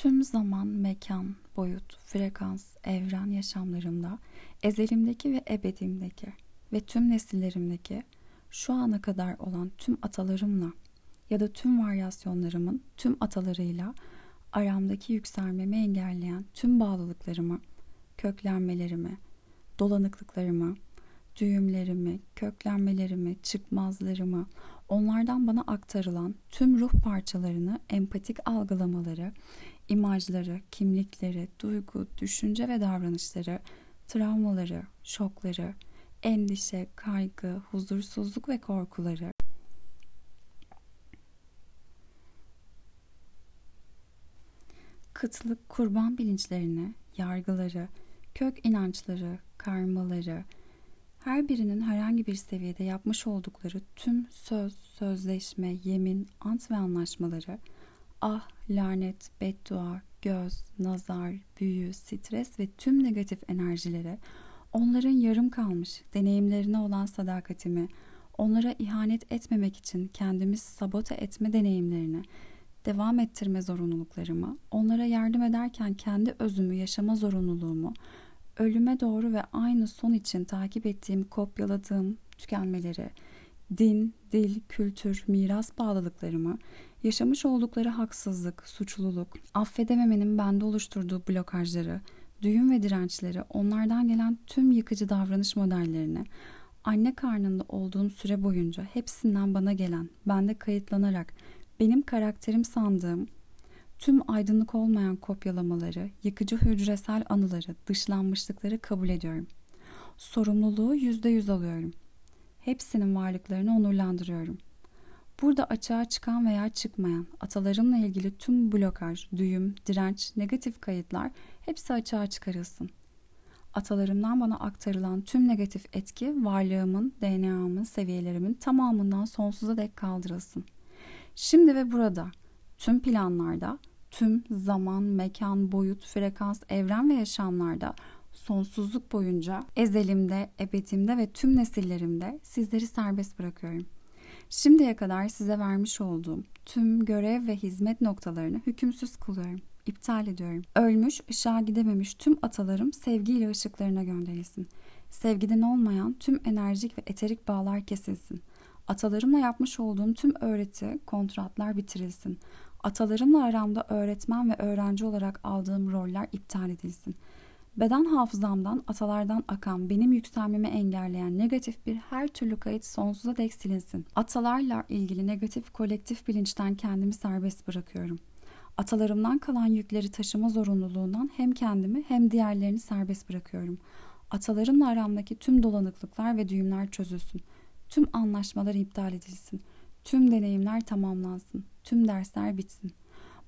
Tüm zaman, mekan, boyut, frekans, evren yaşamlarımda, ezelimdeki ve ebedimdeki ve tüm nesillerimdeki şu ana kadar olan tüm atalarımla ya da tüm varyasyonlarımın tüm atalarıyla aramdaki yükselmemi engelleyen tüm bağlılıklarımı, köklenmelerimi, dolanıklıklarımı, düğümlerimi, köklenmelerimi, çıkmazlarımı, onlardan bana aktarılan tüm ruh parçalarını empatik algılamaları, imajları, kimlikleri, duygu, düşünce ve davranışları, travmaları, şokları, endişe, kaygı, huzursuzluk ve korkuları, kıtlık, kurban bilinçlerini, yargıları, kök inançları, karmaları, her birinin herhangi bir seviyede yapmış oldukları tüm söz, sözleşme, yemin, ant ve anlaşmaları, ah, lanet, beddua, göz, nazar, büyü, stres ve tüm negatif enerjileri, onların yarım kalmış deneyimlerine olan sadakatimi, onlara ihanet etmemek için kendimi sabote etme deneyimlerini, devam ettirme zorunluluklarımı, onlara yardım ederken kendi özümü yaşama zorunluluğumu, ölüme doğru ve aynı son için takip ettiğim, kopyaladığım tükenmeleri, din, dil, kültür, miras bağlılıklarımı, yaşamış oldukları haksızlık, suçluluk, affedememenin bende oluşturduğu blokajları, düğüm ve dirençleri, onlardan gelen tüm yıkıcı davranış modellerini, anne karnında olduğum süre boyunca hepsinden bana gelen, bende kayıtlanarak benim karakterim sandığım tüm aydınlık olmayan kopyalamaları, yıkıcı hücresel anıları, dışlanmışlıkları kabul ediyorum. Sorumluluğu yüzde yüz alıyorum. Hepsinin varlıklarını onurlandırıyorum. Burada açığa çıkan veya çıkmayan, atalarımla ilgili tüm blokaj, düğüm, direnç, negatif kayıtlar hepsi açığa çıkarılsın. Atalarımdan bana aktarılan tüm negatif etki varlığımın, DNA'mın, seviyelerimin tamamından sonsuza dek kaldırılsın. Şimdi ve burada, tüm planlarda tüm zaman, mekan, boyut, frekans, evren ve yaşamlarda sonsuzluk boyunca ezelimde, ebedimde ve tüm nesillerimde sizleri serbest bırakıyorum. Şimdiye kadar size vermiş olduğum tüm görev ve hizmet noktalarını hükümsüz kılıyorum. iptal ediyorum. Ölmüş, ışığa gidememiş tüm atalarım sevgiyle ışıklarına gönderilsin. Sevgiden olmayan tüm enerjik ve eterik bağlar kesilsin. Atalarımla yapmış olduğum tüm öğreti, kontratlar bitirilsin. Atalarımla aramda öğretmen ve öğrenci olarak aldığım roller iptal edilsin. Beden hafızamdan atalardan akan benim yükselmemi engelleyen negatif bir her türlü kayıt sonsuza dek silinsin. Atalarla ilgili negatif kolektif bilinçten kendimi serbest bırakıyorum. Atalarımdan kalan yükleri taşıma zorunluluğundan hem kendimi hem diğerlerini serbest bırakıyorum. Atalarımla aramdaki tüm dolanıklıklar ve düğümler çözülsün. Tüm anlaşmalar iptal edilsin. Tüm deneyimler tamamlansın. Tüm dersler bitsin.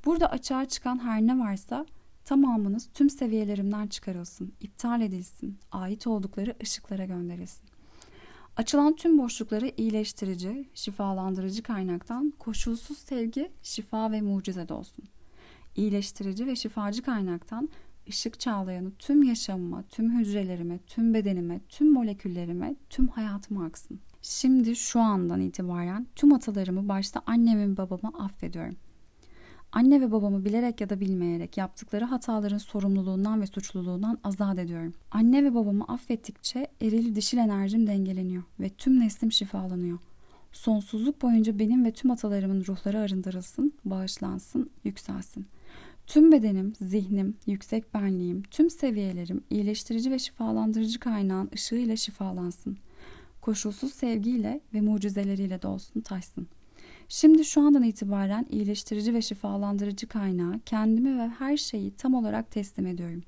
Burada açığa çıkan her ne varsa tamamınız tüm seviyelerimden çıkarılsın, iptal edilsin, ait oldukları ışıklara gönderilsin. Açılan tüm boşlukları iyileştirici, şifalandırıcı kaynaktan koşulsuz sevgi, şifa ve mucize dolsun. İyileştirici ve şifacı kaynaktan ışık çağlayanı tüm yaşamıma, tüm hücrelerime, tüm bedenime, tüm moleküllerime, tüm hayatıma aksın. Şimdi şu andan itibaren tüm atalarımı başta annemi ve babamı affediyorum. Anne ve babamı bilerek ya da bilmeyerek yaptıkları hataların sorumluluğundan ve suçluluğundan azat ediyorum. Anne ve babamı affettikçe eril dişil enerjim dengeleniyor ve tüm neslim şifalanıyor. Sonsuzluk boyunca benim ve tüm atalarımın ruhları arındırılsın, bağışlansın, yükselsin. Tüm bedenim, zihnim, yüksek benliğim, tüm seviyelerim iyileştirici ve şifalandırıcı kaynağın ışığıyla şifalansın.'' Koşulsuz sevgiyle ve mucizeleriyle dolsun taşsın. Şimdi şu andan itibaren iyileştirici ve şifalandırıcı kaynağı kendimi ve her şeyi tam olarak teslim ediyorum.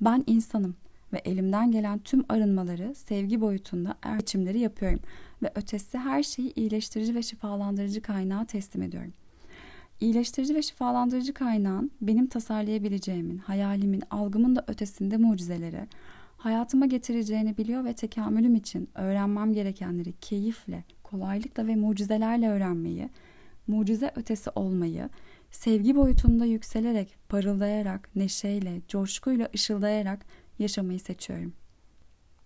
Ben insanım ve elimden gelen tüm arınmaları sevgi boyutunda er yapıyorum ve ötesi her şeyi iyileştirici ve şifalandırıcı kaynağı teslim ediyorum. İyileştirici ve şifalandırıcı kaynağın benim tasarlayabileceğimin, hayalimin, algımın da ötesinde mucizeleri, hayatıma getireceğini biliyor ve tekamülüm için öğrenmem gerekenleri keyifle, kolaylıkla ve mucizelerle öğrenmeyi, mucize ötesi olmayı, sevgi boyutunda yükselerek, parıldayarak, neşeyle, coşkuyla ışıldayarak yaşamayı seçiyorum.''